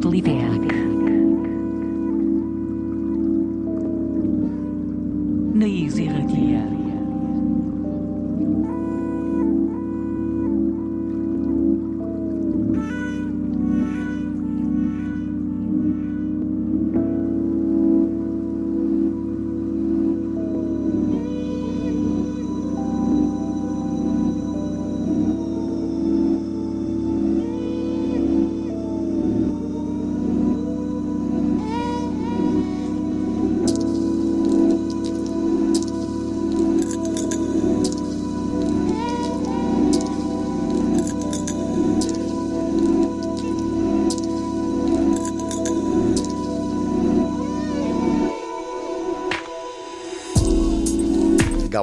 Satelliteak. Na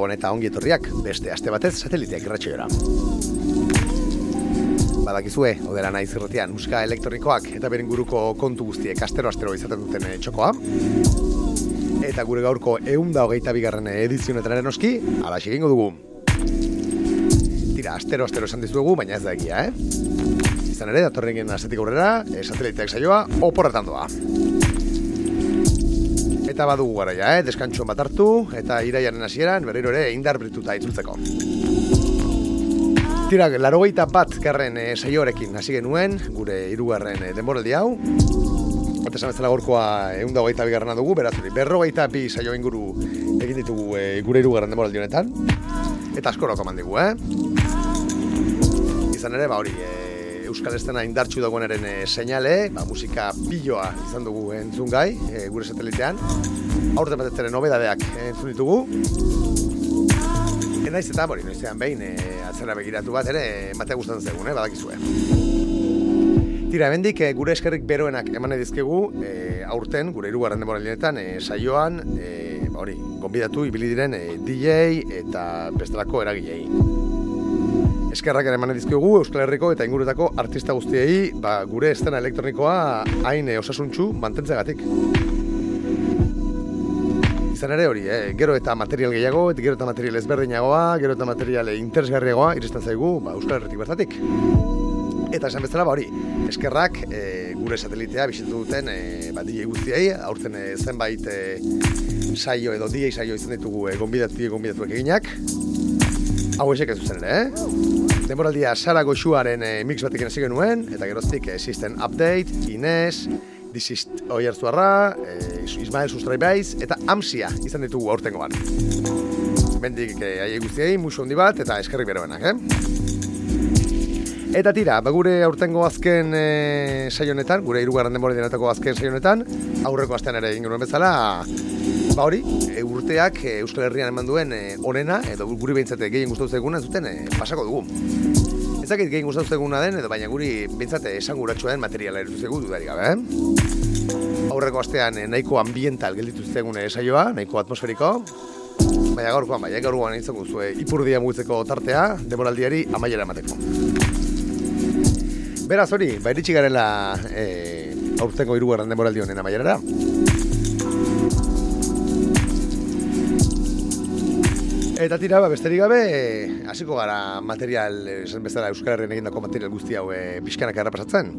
Gabon eta ongi etorriak beste aste batez sateliteak irratxoera. Badakizue, odera naiz irratian musika elektronikoak eta beren guruko kontu guztiek astero-astero izaten duten eh, txokoa. Eta gure gaurko eunda hogeita bigarren edizionetan noski, alaxi egingo dugu. Tira, astero-astero esan dizuegu, baina ez da egia, eh? Izan ere, datorren gen astetik aurrera, eh, sateliteak saioa, oporretan doa. Eta badugu garaia, eh? deskantxo bat hartu, eta iraiaren hasieran berriro ere indar brituta itzultzeko. Tira, larogeita bat garren e, saioarekin hasi genuen, gure hirugarren e, denboraldi hau. Eta esan bezala gorkoa egun da hogeita bigarrena dugu, beraz hori, berrogeita bi saio inguru egin ditugu e, gure hirugarren denboraldi honetan. Eta askoroko mandigu, eh? Izan ere, ba hori, e, Euskal Estena indartxu dagoenaren e, seinale, ba, musika piloa izan dugu entzun gai, e, gure satelitean. Aurten bat ez nobedadeak entzun ditugu. Eta naiz eta, bori, noizean behin, e, atzera begiratu bat ere, ematea gustatzen zegoen, eh, badakizue. Tira, hemendik e, gure eskerrik beroenak eman dizkegu, e, aurten, gure irugarren demoralienetan, e, saioan, e, hori, gonbidatu ibili diren e, DJ eta bestelako eragilei. Eskerrak ere eman dizkiogu Euskal Herriko eta inguruetako artista guztiei ba, gure estena elektronikoa hain osasuntxu mantentzegatik. Izan ere hori, eh? gero eta material gehiago, gero eta material ezberdinagoa, gero eta material interesgarriagoa iristen zaigu ba, Euskal Herritik bertatik. Eta esan bezala, ba hori, eskerrak e, gure satelitea bisitu duten e, ba, DJ guztiei, aurten e, zenbait e, saio edo DJ saio izan ditugu e, gonbidatu gonbidatuak eginak. Hau esek ez zuzen eh? Demoraldia Sara Goxuaren e, mix batekin hasi genuen, eta geroztik e, System Update, Inez, Disist Oiartzuarra, e, Ismael Sustrai Baiz, eta Amsia izan ditugu aurtengo bat. Bendik e, aie guztiei, musu handi bat, eta eskerrik beroenak, eh? Eta tira, ba gure aurtengo azken e, saionetan, gure hirugarren denboraldienetako azken saionetan, aurreko astean ere egin genuen bezala, ba hori, e, urteak e, Euskal Herrian eman duen e, onena, edo guri behintzate gehien gustatu zeguna zuten e, pasako dugu. Ez dakit gehien gustatu zeguna den, edo baina guri behintzate esan den materiala erutu zegu dudarik gabe, eh? Aurreko astean e, nahiko ambiental gelditu zegun e, saioa, nahiko atmosferiko, baina gaurkoan, baina gaurkoan izango zuen ipurdia mugitzeko tartea, demoraldiari amaiera emateko. Beraz hori, ba iritsi garela e, aurtengo hirugarren demoraldi honen amaierara. Eta tira, ba, besterik gabe, hasiko gara material, esan bezala Euskal Herrian egindako material guzti hau e, pixkanak errapasatzen.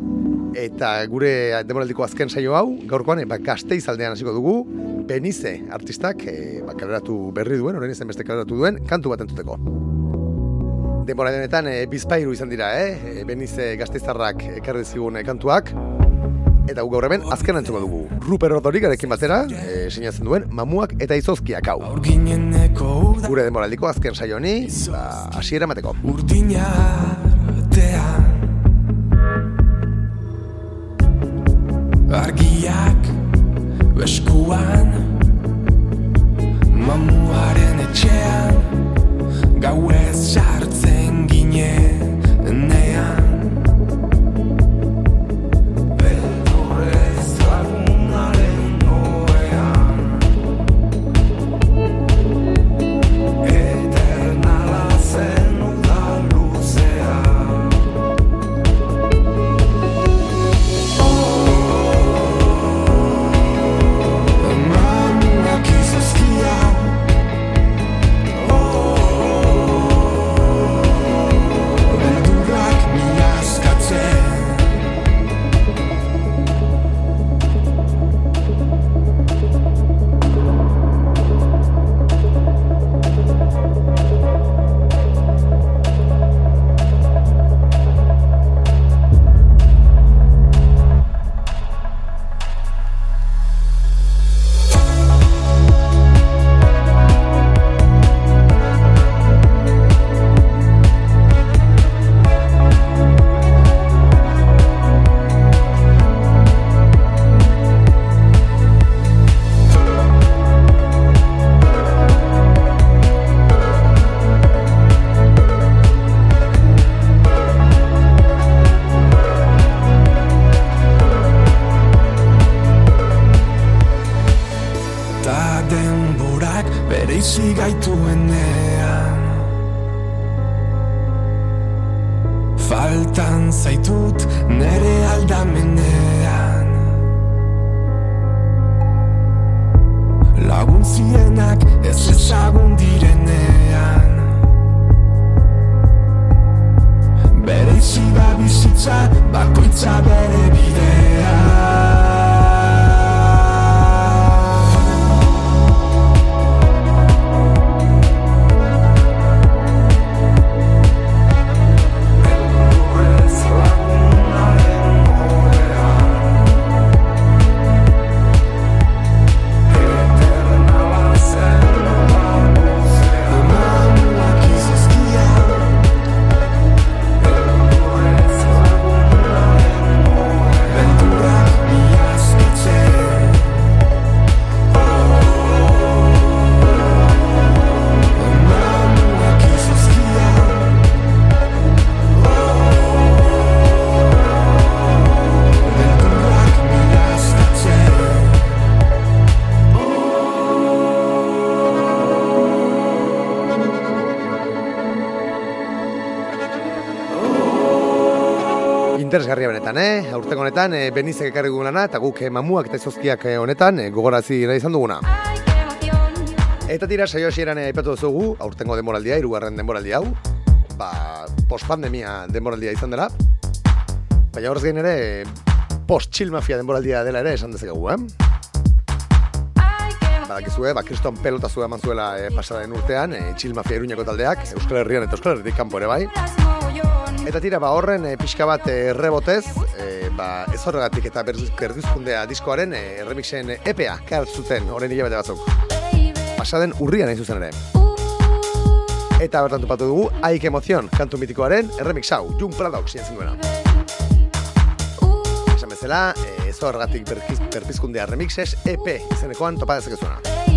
Eta gure demoraldiko azken saio hau, gaurkoan, e, ba, gazteiz aldean hasiko dugu, Benize artistak, e, ba, kaleratu berri duen, horren izan beste kaleratu duen, kantu bat entuteko. Denbora e, bizpairu izan dira, eh? Benize gazteizarrak ekarri zigun kantuak, Eta gaur hemen azken antzuko dugu. Ruper Rodorik arekin batera, e, sinatzen duen, mamuak eta izozkiak hau. Gure demoraldiko azken saio honi, ba, asiera mateko. Urdina Argiak Beskuan Mamuaren etxean Gau ez sartzen ginen interesgarria benetan, eh? Aurtengo honetan, e, benizek ekarri lana, eta guk e, mamuak eta izozkiak e, honetan, e, gogorazi nahi izan duguna. Eta tira, saio hasieran aipatu duzugu, aurtengo denboraldia, irugarren denboraldia hau, ba, post-pandemia denboraldia izan dela, baina horrez gain ere, post-chill mafia denboraldia dela ere esan dezakegu, eh? Badakizue, ba, kriston pelota zua eman zuela e, pasaren urtean, e, chill mafia iruñako taldeak, Euskal Herrian eta Euskal Herritik kanpo ere bai. Eta tira, ba, horren e, pixka bat e, rebotez, e, ba, ez horregatik eta berduzkundea diskoaren e, remixen EPA zuten horren hilabete batzuk. Pasaden urrian nahi zuzen ere. Eta bertan tupatu dugu, Aik Emozion, kantu mitikoaren remix hau, Jung Paradox, jentzen duena. Esan bezala, ez horregatik berpizkundea remixes EP izenekoan topa dezakezuena.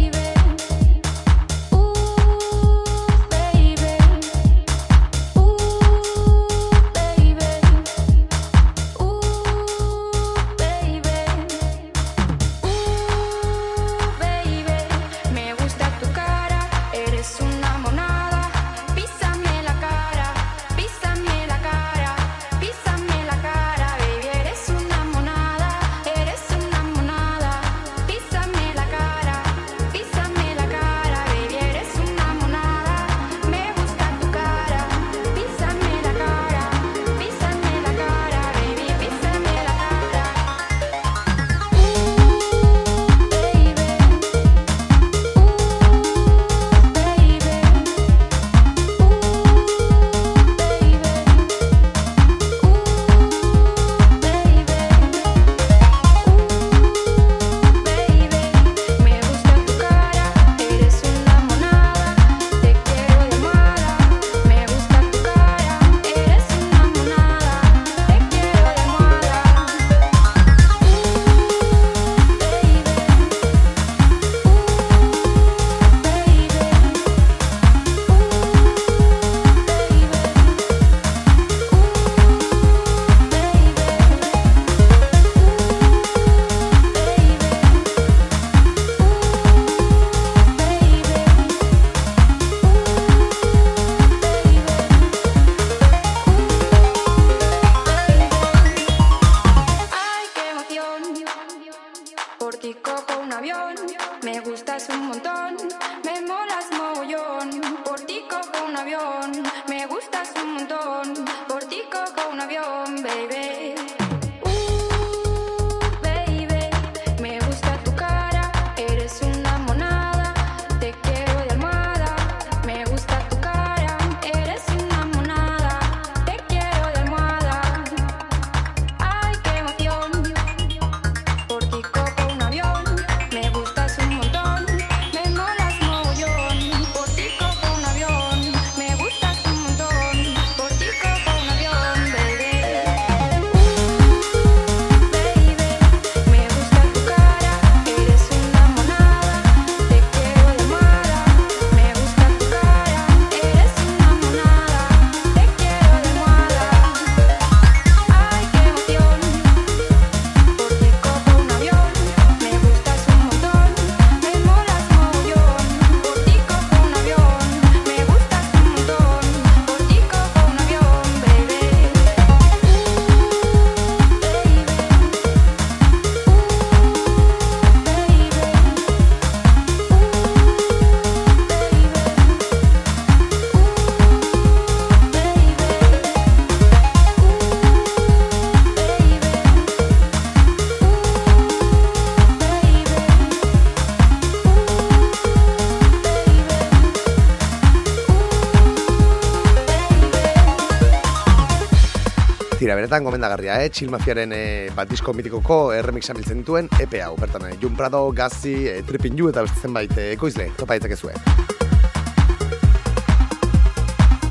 Benetan gomendagarria, eh? Chill Mafiaren e, bat disko mitikoko erremixan biltzen dituen EP hau, bertan, eh? Jun Prado, Gazi, e, Tripping You eta beste zenbait e, ekoizle, topa ditzakezue.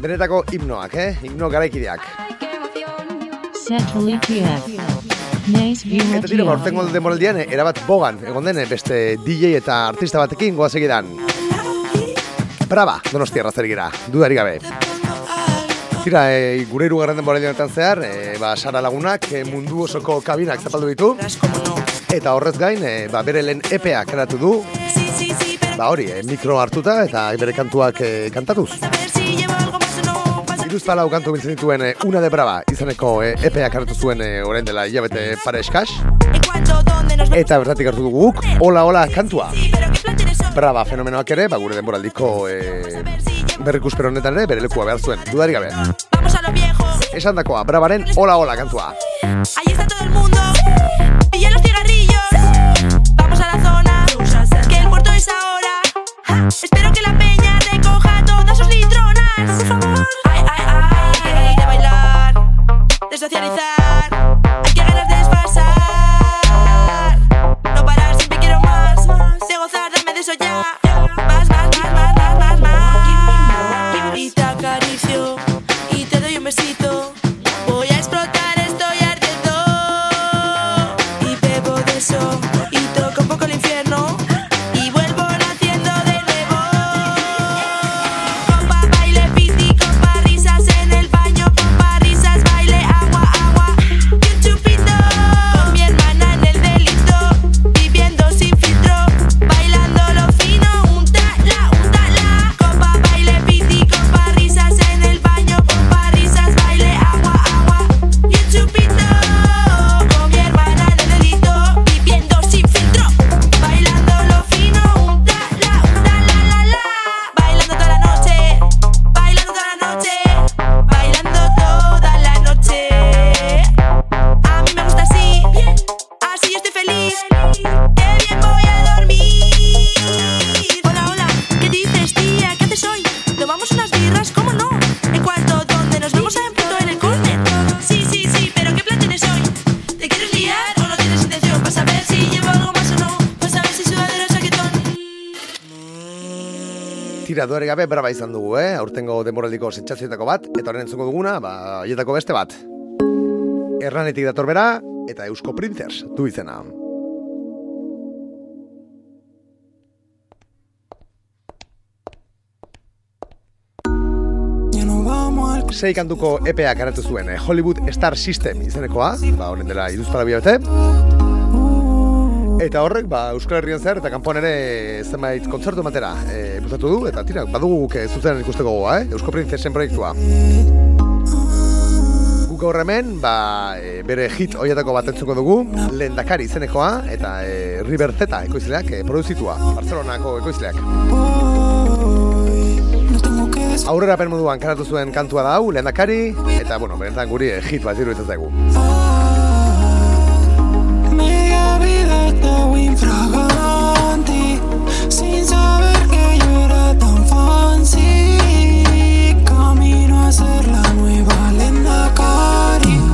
Benetako himnoak, eh? Himno garaikideak. Eta tira, ba, urtengo demoraldian, erabat bogan, egon den, beste DJ eta artista batekin goaz egidan. Brava, donostia errazer gira, dudari gabe. Tira, e, gure irugarren denboraldian zehar, e, ba, Sara Lagunak e, mundu osoko kabinak zapaldu ditu. Eta horrez gain, e, ba, bere lehen EPA karatu du, ba hori, e, mikro hartuta eta bere kantuak e, kantatuz. Iruz palau kantu biltzen dituen e, Una de Brava izaneko e, EPA karatu zuen e, orain dela hilabete pare eskaz. Eta bertatik hartu dugu guk, hola hola kantua. Brava fenomenoak ere, ba, gure denboraldiko e, berrikusper honetan ere, bere lekua behar zuen, dudari gabe. Vamos a lo viejo. Esan dakoa, Bravaren hola hola kantua. Ahí está todo el mundo. Pilla los cigarrillos. Vamos a la zona. Que el puerto es ahora. Espero que la peña recoja todas sus litronas. Por favor. Ay, ay, ay. De bailar. De socializar. Duere gabe braba izan dugu, eh? Aurtengo denboraldiko sentsazioetako bat, eta horren entzuko duguna, ba, haietako beste bat. Erranetik dator bera, eta Eusko Princess du izena. Sei kantuko EPA karatu zuen, eh? Hollywood Star System izenekoa, ba, honen dela iruzpara bete. Eta horrek, ba, Euskal Herrian zer, eta kanpoan ere zenbait kontzertu ematera e, buzatu du, eta tira, badugu guk eh, zuzen ikusteko gogoa, eh? Eusko Princessen proiektua. Guk gaur hemen, ba, e, bere hit hoietako bat entzuko dugu, Lehendakari izenekoa, eta e, River Zeta ekoizleak e, produzitua, Barcelonako ekoizleak. Aurrera pen moduan kanatu zuen kantua da hau, Lehendakari, eta, bueno, benetan guri e, hit bat iruditzen zaigu. Ser la nueva Lenda Cari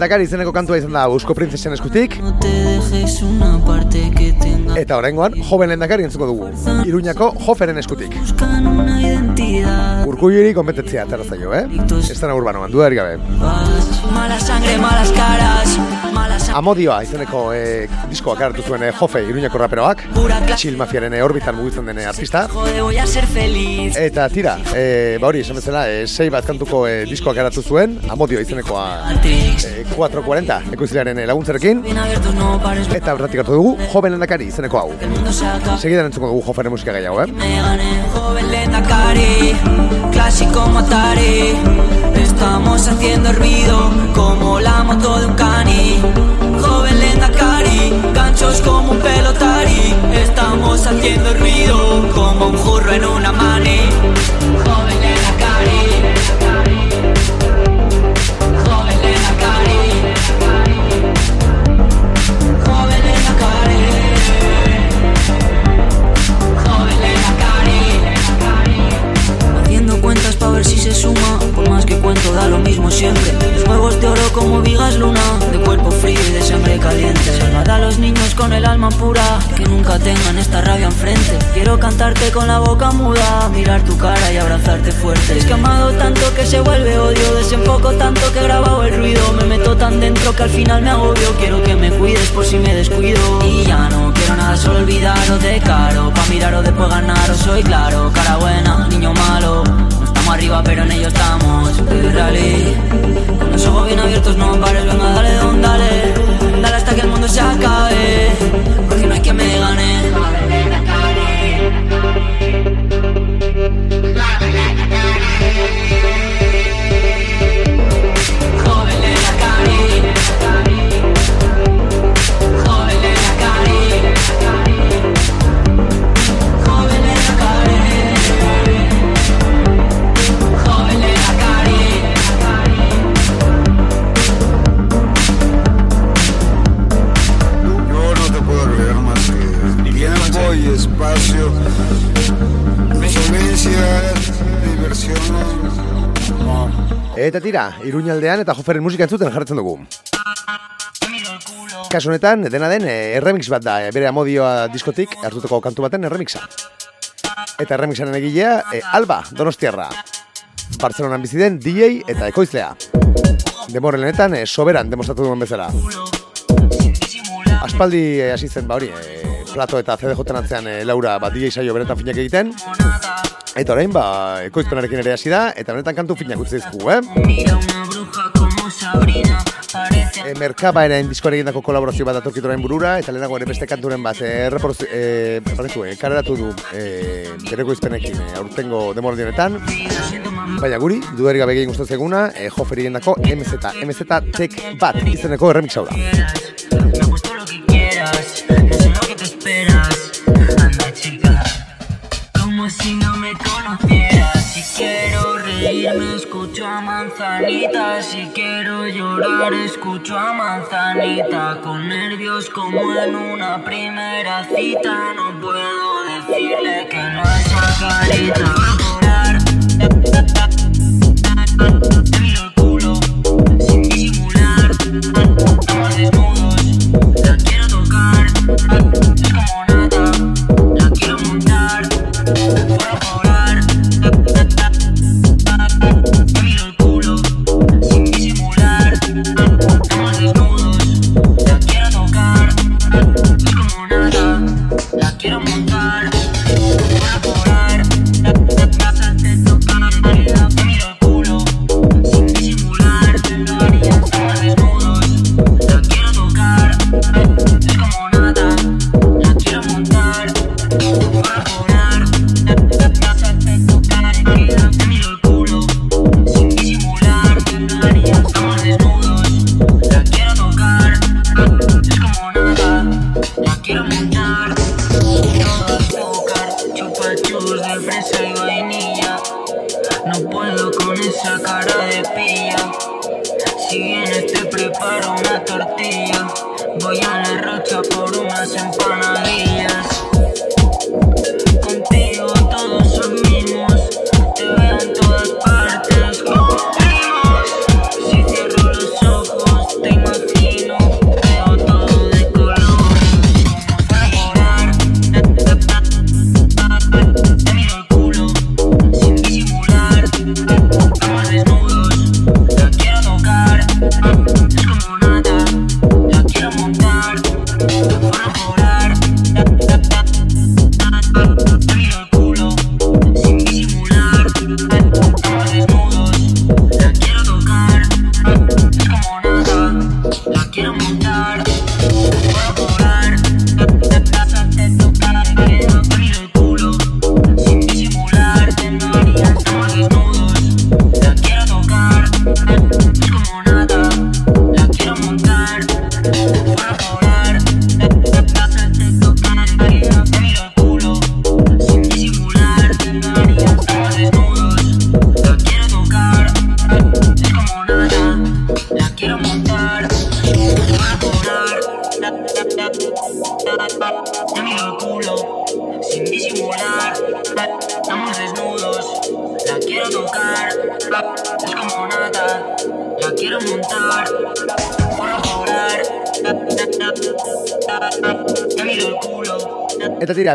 Lehendakari izeneko kantua izan da Eusko Printzesen eskutik, eta oraingoan joven lehendakari entzuko dugu. Iruñako joferen eskutik. Buscan una identidad. Urkulluri kompetentzia atera zaio, eh? Ez dena urbanoan, dudarik gabe. Amodioa izeneko eh, diskoak hartu zuen eh, jofe Iruñako raperoak. Chill Mafiaren eh, orbitan mugitzen den eh, artista. Eta tira, e, ba hori, esan bezala, e, sei bat kantuko e, diskoak garatu zuen, amodio izenekoa Matrix. E, 440 ekoizlearen laguntzarekin, eta bertatik hartu dugu, joven lehendakari izeneko hau. Segidan entzuko dugu joferen musika gehiago, eh? Joven Lendakari, clásico Matari. Estamos haciendo ruido como la moto de un cani. Joven Lendakari, ganchos como un pelotari. Estamos haciendo ruido como un jurro en una mani. Para ver si se suma. Por más que cuento da lo mismo siempre. Los huevos de oro como vigas luna. De cuerpo frío y de sangre caliente. Salvad a los niños con el alma pura. Que nunca tengan esta rabia enfrente. Quiero cantarte con la boca muda. Mirar tu cara y abrazarte fuerte. Es que amado tanto que se vuelve odio. Desenfoco tanto que he grabado el ruido. Me meto tan dentro que al final me agobio. Quiero que me cuides por si me descuido. Y ya no quiero nada, solo olvidaros de caro. Pa' miraros después ganaros, soy claro. Cara buena, niño malo estamos arriba pero en ello estamos. Rally. Con los ojos bien abiertos no pares Venga dale don dale. Dale hasta que el mundo se acabe. Porque no hay quien me Eta tira, Iruñaldean eta joferen musika entzuten jarretzen dugu. Kasu honetan, dena den, e, erremix bat da, e, bere amodioa diskotik hartutako kantu baten erremixa. Eta erremixaren egilea, e, Alba, Donostiarra. Bartzelonan bizi den DJ eta ekoizlea. Demoren honetan, e, soberan demostratu duen bezala. Aspaldi e, hasi zen, ba hori, e, plato eta CDJ atzean e, Laura ba, DJ saio beretan finak egiten. Eta orain, ba, ekoizpenarekin ere hasi da, eta benetan kantu finak utzi dizkugu, eh? E, Merkaba ere diskoare egindako kolaborazio bat datorkitu orain burura, eta lehenago ere beste kanturen bat, e, reproz, e, barretu, e, kareratu du e, bereko izpenekin e, aurtengo demordionetan. Baina guri, dudarik gabe egin gustatzen eguna, e, joferi egindako MZ, MZ Tech bat izeneko erremix hau da. Reírme, escucho a manzanita. Si quiero llorar, escucho a manzanita. Con nervios como en una primera cita. No puedo decirle que no a esa carita. Miro el culo, sin disimular. Estamos desnudos, la quiero tocar. Es como nada, la quiero montar. Cobrar. us in front of me.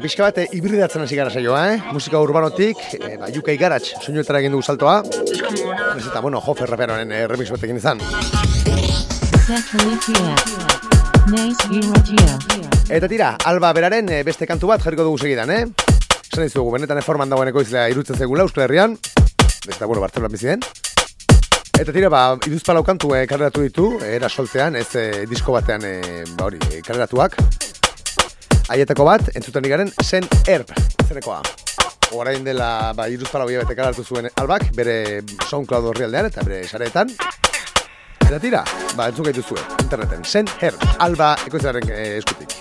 Pixka bat, eh, hibridatzen hasi gara saioa, eh? Musika urbanotik, eh, ba, UK Garage, soinuetara egin dugu saltoa. Nahiz Eta, bueno, Hofer raperoaren eh, remix batekin izan. Eta tira, Alba beraren beste kantu bat jarriko dugu segidan, eh? Esan dizugu, benetan eforman dagoeneko izlea irutzen zegula Euskal Herrian. Eta, bueno, Bartzeloan bizi den. Eta tira, ba, iruzpalau kantu eh, kareratu ditu, era soltean, ez eh, disko batean, eh, ba hori, eh, kareratuak. Haietako bat, entzuten igaren, Zen Herb, zenekoa. Orain dela, ba, iruzpalau hilabete kareratu zuen albak, bere SoundCloud horrialdean eta bere sareetan. Eta tira, ba, entzun gaitu zuen, interneten. Zen Herb, alba ekoizaren eh, eskutik.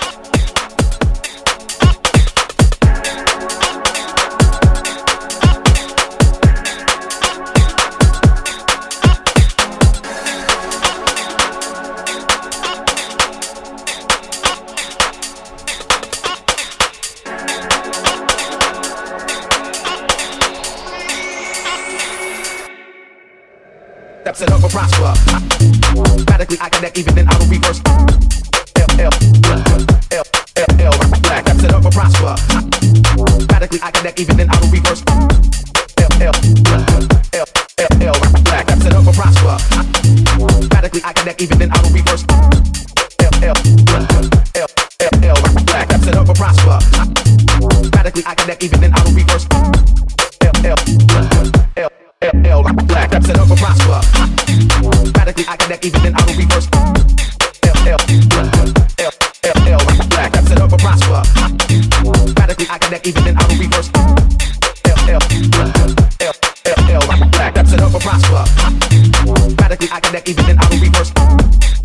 Steps it up or prosper. Radically, I connect even in auto reverse. L L L L L black. Steps it up or prosper. Radically, I connect even in auto reverse. L L L L L black. Steps it up or prosper. Radically, I connect even in auto reverse. L L L L L black. Steps it up or prosper. Radically, I connect even in auto reverse. L L L black. Steps it up or prosper. Radically, I connect even in auto reverse. L L L L L black. Steps it up or prosper. Radically, I connect even in auto reverse. L L L L L black. Steps it up or prosper. Radically, I connect even in auto reverse.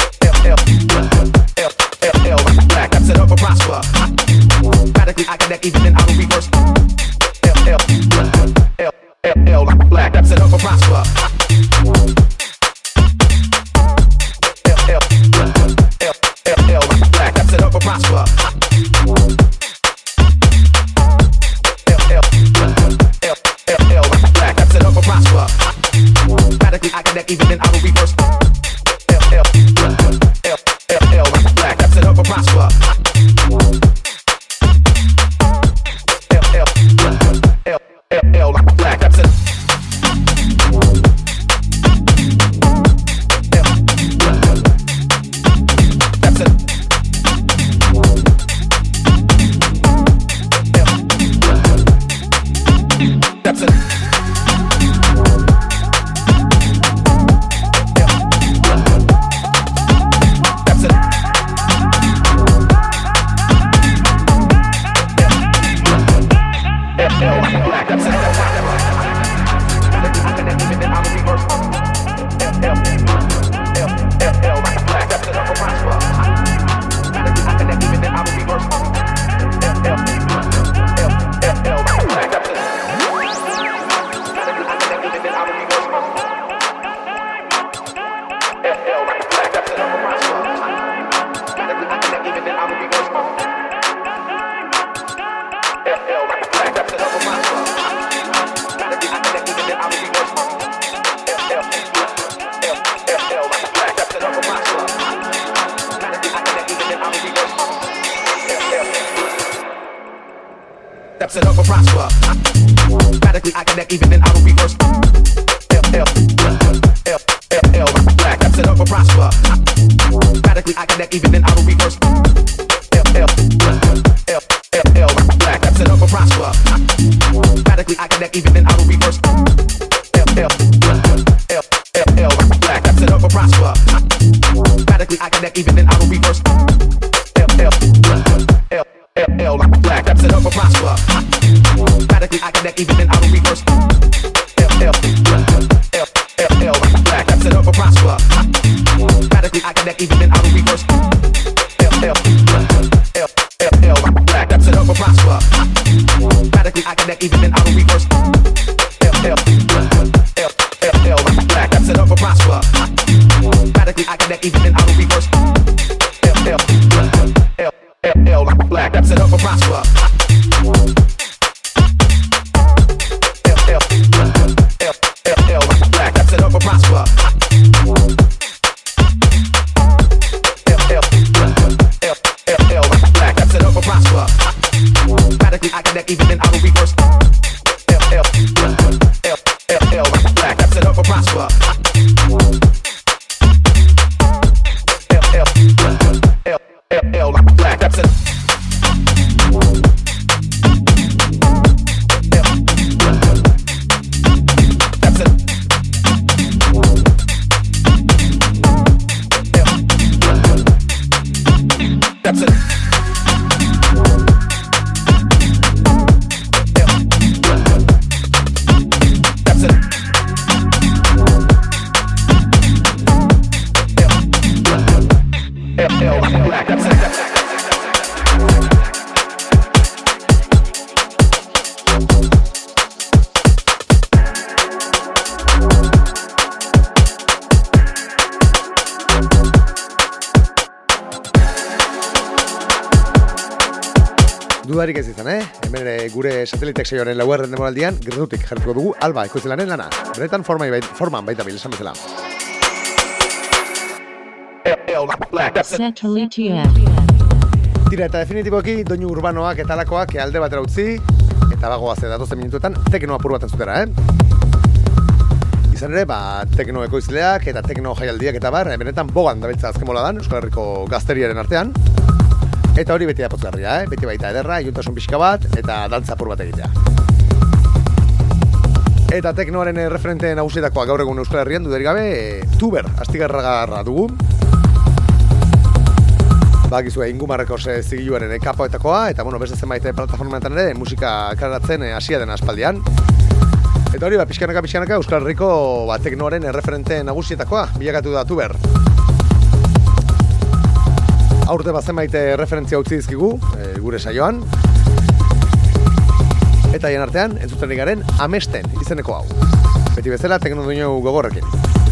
Steps it up or prosper. Radically, I connect even in auto reverse. L L L L L. Steps it up or prosper. Radically, I connect even in auto reverse. steps. Saioaren lauerren demoraldian, gertutik jarriko dugu alba ekoizlaren lana. Benetan forma, forman baita bil esan bezala. Tira eta definitiboki doinu urbanoak eta alakoak alde batera utzi, eta bagoa ze datozen minutuetan tekno apur bat entzutera, eh? Izan ere, ba, tekno ekoizleak eta tekno jaialdiak eta bar, benetan bogan dabiltza azken dan, Euskal Herriko gazteriaren artean. Eta hori beti da pozgarria, eh? Beti baita ederra, iluntasun pixka bat, eta dantza apur bat egitea. Eta teknoaren eh, referente nagusietakoa gaur egun Euskal Herrian dudarik gabe, e, tuber, astigarragarra dugu. Bakizue, ingumarreko ze zigiluaren eh, kapoetakoa, eta bueno, beste zenbait eh, plataformatan ere musika karatzen eh, hasia den aspaldian. Eta hori, ba, pixkanaka, pixkanaka, Euskal Herriko ba, teknoaren erreferente nagusietakoa, bilakatu da tuber. Aurte bat zenbait eh, referentzia utzi dizkigu, eh, gure saioan. Eta hien artean, entzuten garen amesten izeneko hau. Beti bezala, tekno duinu gogorrekin.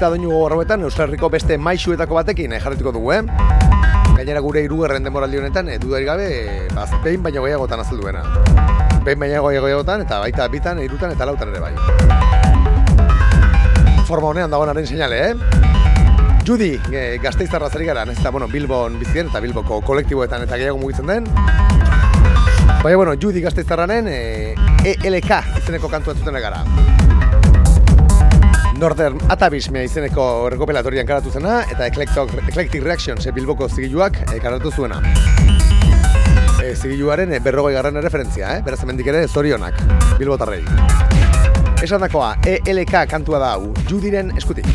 Eta doinu horretan Euskal Herriko beste maixuetako batekin eh, jarretuko dugu, eh? Gainera gure irugarren denboraldi honetan, eh, dudarik gabe, eh, baz, behin baino gehiagotan azalduena. Behin baino gehiagotan, eta baita bitan, irutan eta lautan ere bai. Forma honean dagoenaren seinale, eh? Judy, e, gazteizarra zari gara, nahiz eta, bueno, Bilbon bizien eta Bilboko kolektiboetan eta gehiago mugitzen den. Baina, bueno, Judy gazteizarranen e, ELK izeneko kantu entzuten ari gara. Northern Atabismea izeneko rekopelatorian karatu zena eta Eclectic, Eclectic Reactions e, Bilboko zigiluak e, karatu zuena. E, zigiluaren berrogei garren referentzia, eh? beraz hemendik ere zorionak, Bilbotarrei. Esan dakoa, ELK kantua da hau, Judyren eskutik.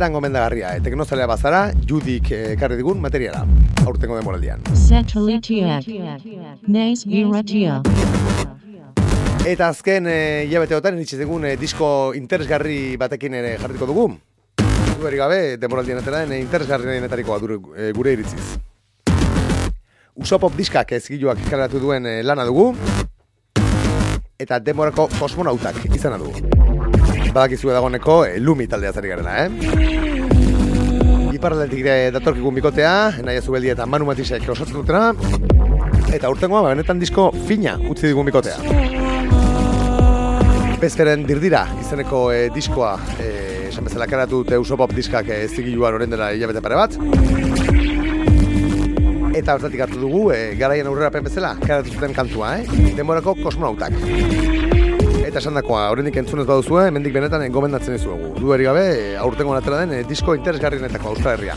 Benetan gomendagarria. E, teknozalea bazara, judik eh, ekarri digun materiala. Aurtengo demoraldian. Irratia. Eta azken e, hilabeteotan iritsi dugun e, disko interesgarri batekin ere jarriko dugu. Dueri gabe, demoraldien ateraen e, interesgarrienetarikoa dure, e, gure iritziz. Usopop diskak ezgiluak kaleratu duen e, lana dugu. Eta demorako kosmonautak izana dugu. Badakizue dagoeneko e, Lumi taldea zari garela, eh? Iparraldetik ere datorkigun bikotea, Enaia Zubeldi eta Manu Matisek osatzen dutena, eta urtengoa, ba, benetan disko fina utzi digun bikotea. Bezkeren dirdira izeneko e, diskoa, e, esan bezala karatu dute Usopop diskak e, zigiluan orain dela hilabete pare bat. Eta hortatik hartu dugu, e, garaien aurrerapen bezala, karatu zuten kantua, eh? Demorako kosmonautak. Eta esan dakoa, horrendik entzunez baduzue, hemendik benetan gomendatzen dizuegu. Du eri gabe, aurtengo atera den eh, disko interesgarrienetako Euskal Herria.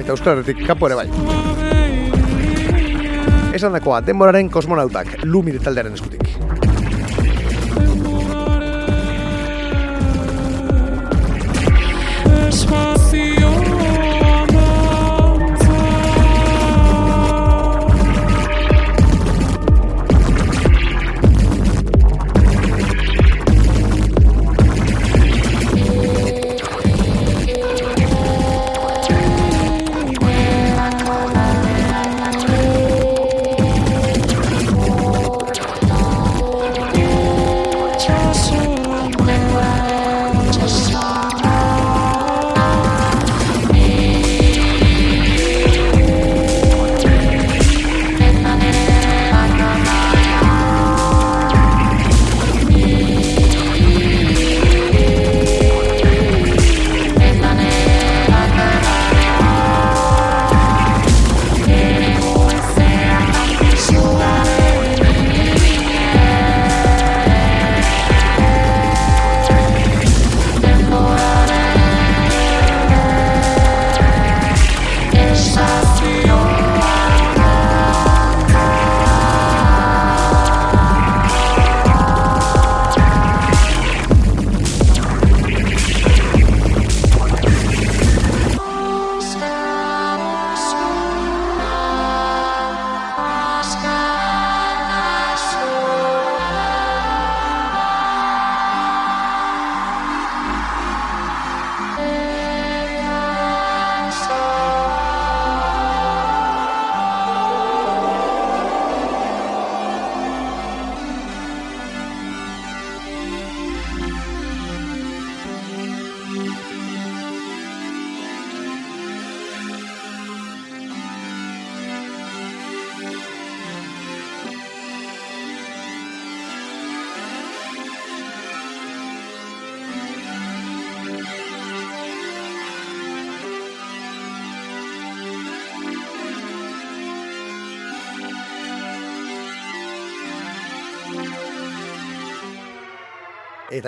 Eta Euskal Herritik kanpo ere bai. Esan dakoa, denboraren kosmonautak, lumire taldearen eskutik.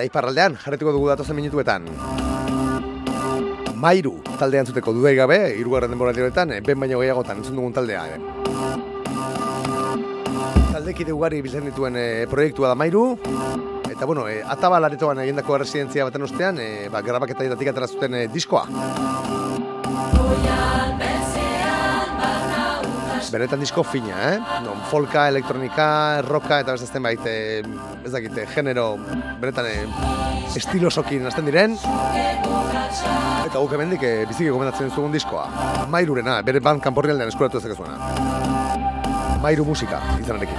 Iparraldean, jarretuko dugu datozen minutuetan. Mairu taldean zuteko dudai gabe, irugarren denbora honetan, eh, ben baino gehiagotan entzun dugun taldea. Eh. Taldekide ugari biltzen dituen eh, proiektua da Mairu, eta bueno, eh, ataba laretoan egindako residentzia baten ostean, eh, ba, grabaketatik atera zuten eh, diskoa. Benetan disko fina, eh? Non, folka, elektronika, roka eta beste zenbait, eh, ez dakite, genero, benetan eh, estilosokin hasten diren. Eta guk hemendik eh, biziki gomendatzen zugun diskoa. Mairurena, bere band kanporrialdean eskuratu ezak zuena. Mairu musika, izanarekin.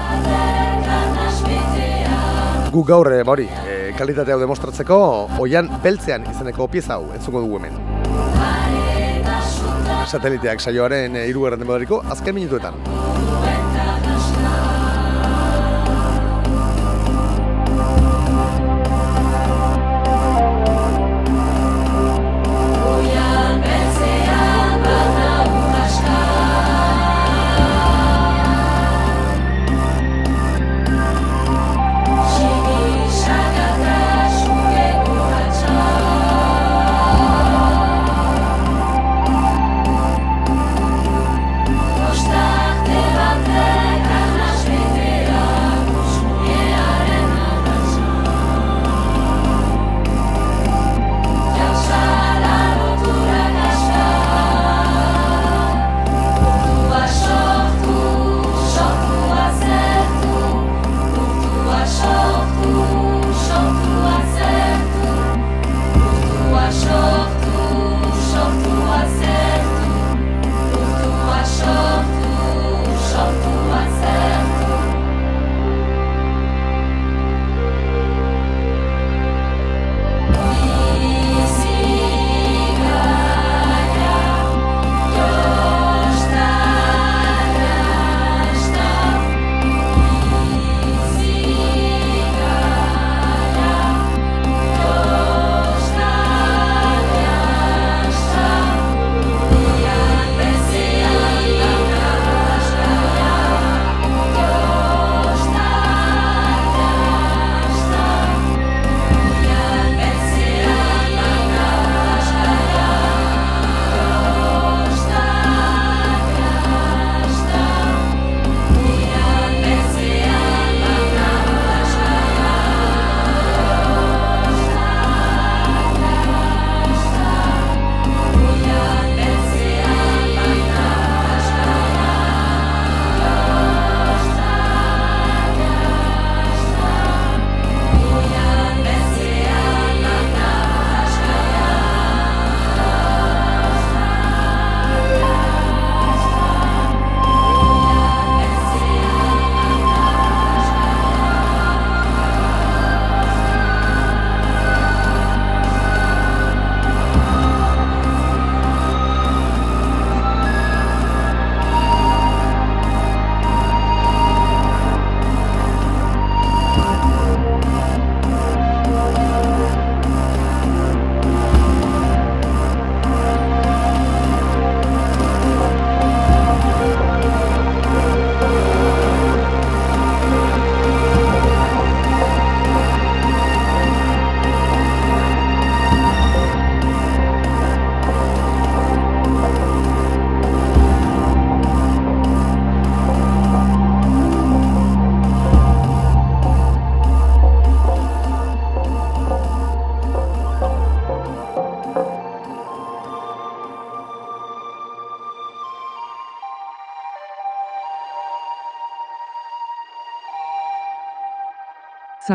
Guk gaur, eh, ba hori, eh, kalitate hau demostratzeko, oian beltzean izeneko pieza hau entzuko dugu hemen sateliteak saioaren hirugarren denborariko azken minutuetan.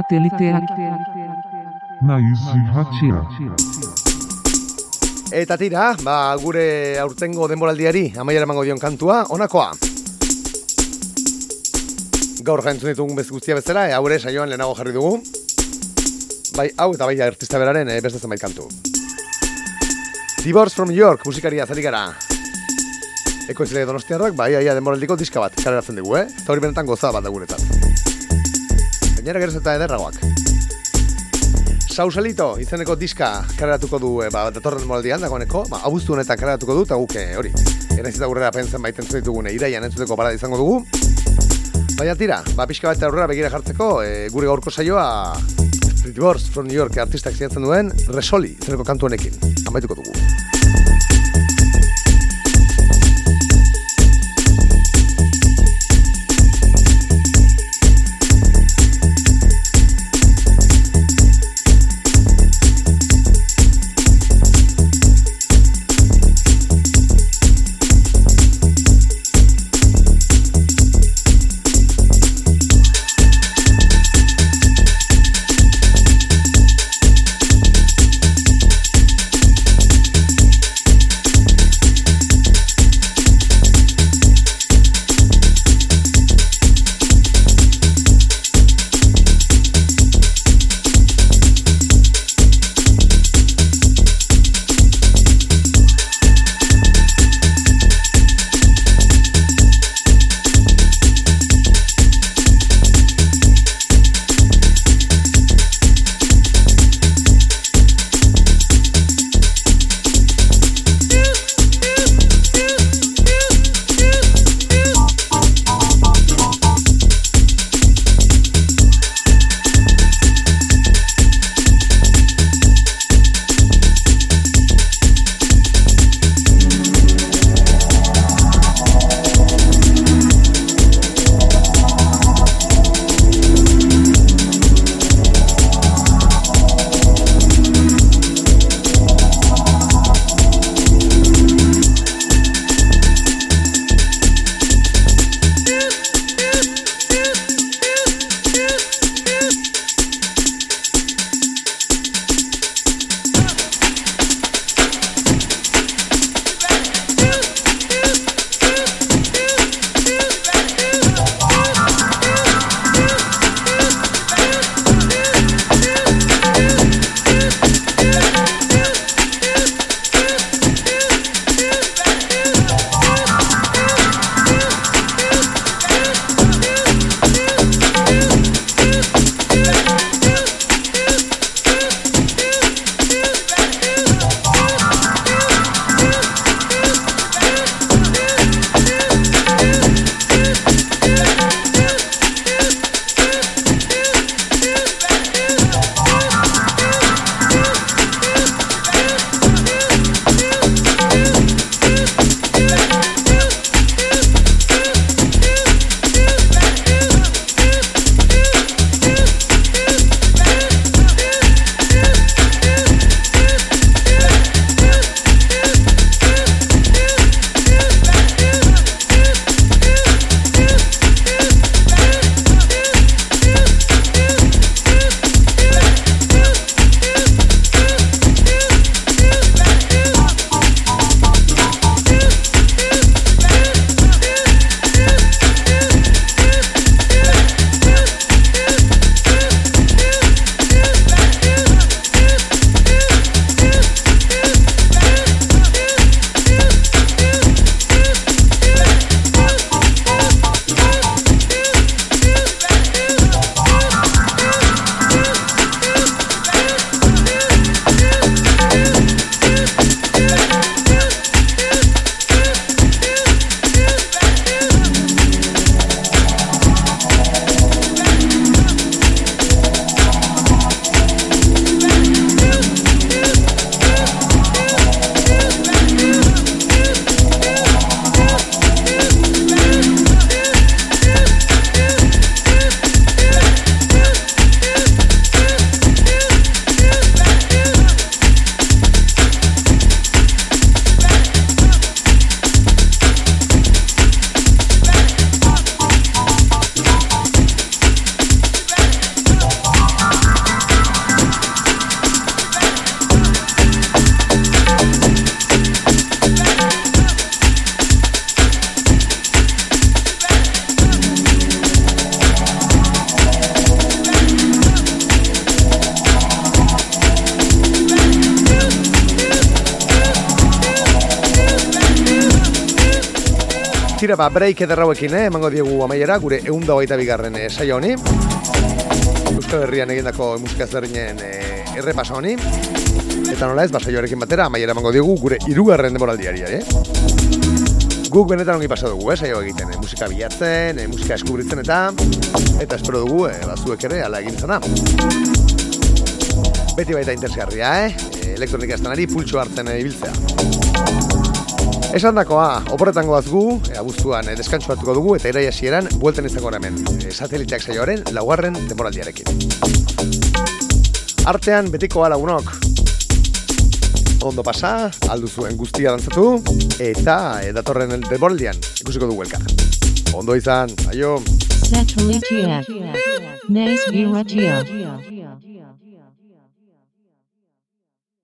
Satelliteak. Naiz. Eta tira, ba, gure aurtengo denboraldiari amaiera emango dion kantua, honakoa. Gaur jaintzun ditugun bez guztia bezala, e, haure saioan lehenago jarri dugu. Bai, hau eta bai artista beraren e, beste zenbait kantu. Divorce from York, musikaria zari gara. Eko izile donostiarrak, bai, aia denboraldiko diska bat, kaleratzen dugu, eh? Eta hori benetan goza bat da guretzat. Gainera geroz eta ederragoak. Sausalito izeneko diska kareratuko du e, ba, datorren moldian dagoeneko, ba, abuztu honetan kareratuko du, eta guk eh, hori. Eta gurrera pentzen baiten ditugune, iraian entzuteko parada izango dugu. Baina tira, ba, pixka bat aurrera begira jartzeko, e, gure gaurko saioa Pretty Boys from New York artistak zinatzen duen Resoli izeneko kantu honekin. Amaituko dugu. Ba, break ederrauekin, eh? emango diegu amaiera, gure egun hogeita bigarren eh, saio honi. Euskal Herrian egindako musika ezberdinen eh, errepaso honi. Eta nola ez, ba, saioarekin batera, amaiera emango diegu gure irugarren demoraldiari, eh? Guk benetan ongi pasa dugu, eh, saio egiten, eh, musika bilatzen, eh, musika eskubritzen eta eta espero dugu, eh, bazuek ere, ala egin zana. Beti baita interesgarria, eh? eh elektronika estanari pultsu hartzen eh, ibiltzea. Esan dakoa, oporretan goaz gu, e, abuztuan e, deskantsuatuko dugu eta iraia hasieran buelten izango hemen, e, sateliteak saioaren laugarren temporaldiarekin. Artean betikoa lagunok. Ondo pasa, aldu zuen guztia dantzatu, eta datorren temporaldian ikusiko dugu elkar. Ondo izan, aio! Satellite F. Nice Irratia.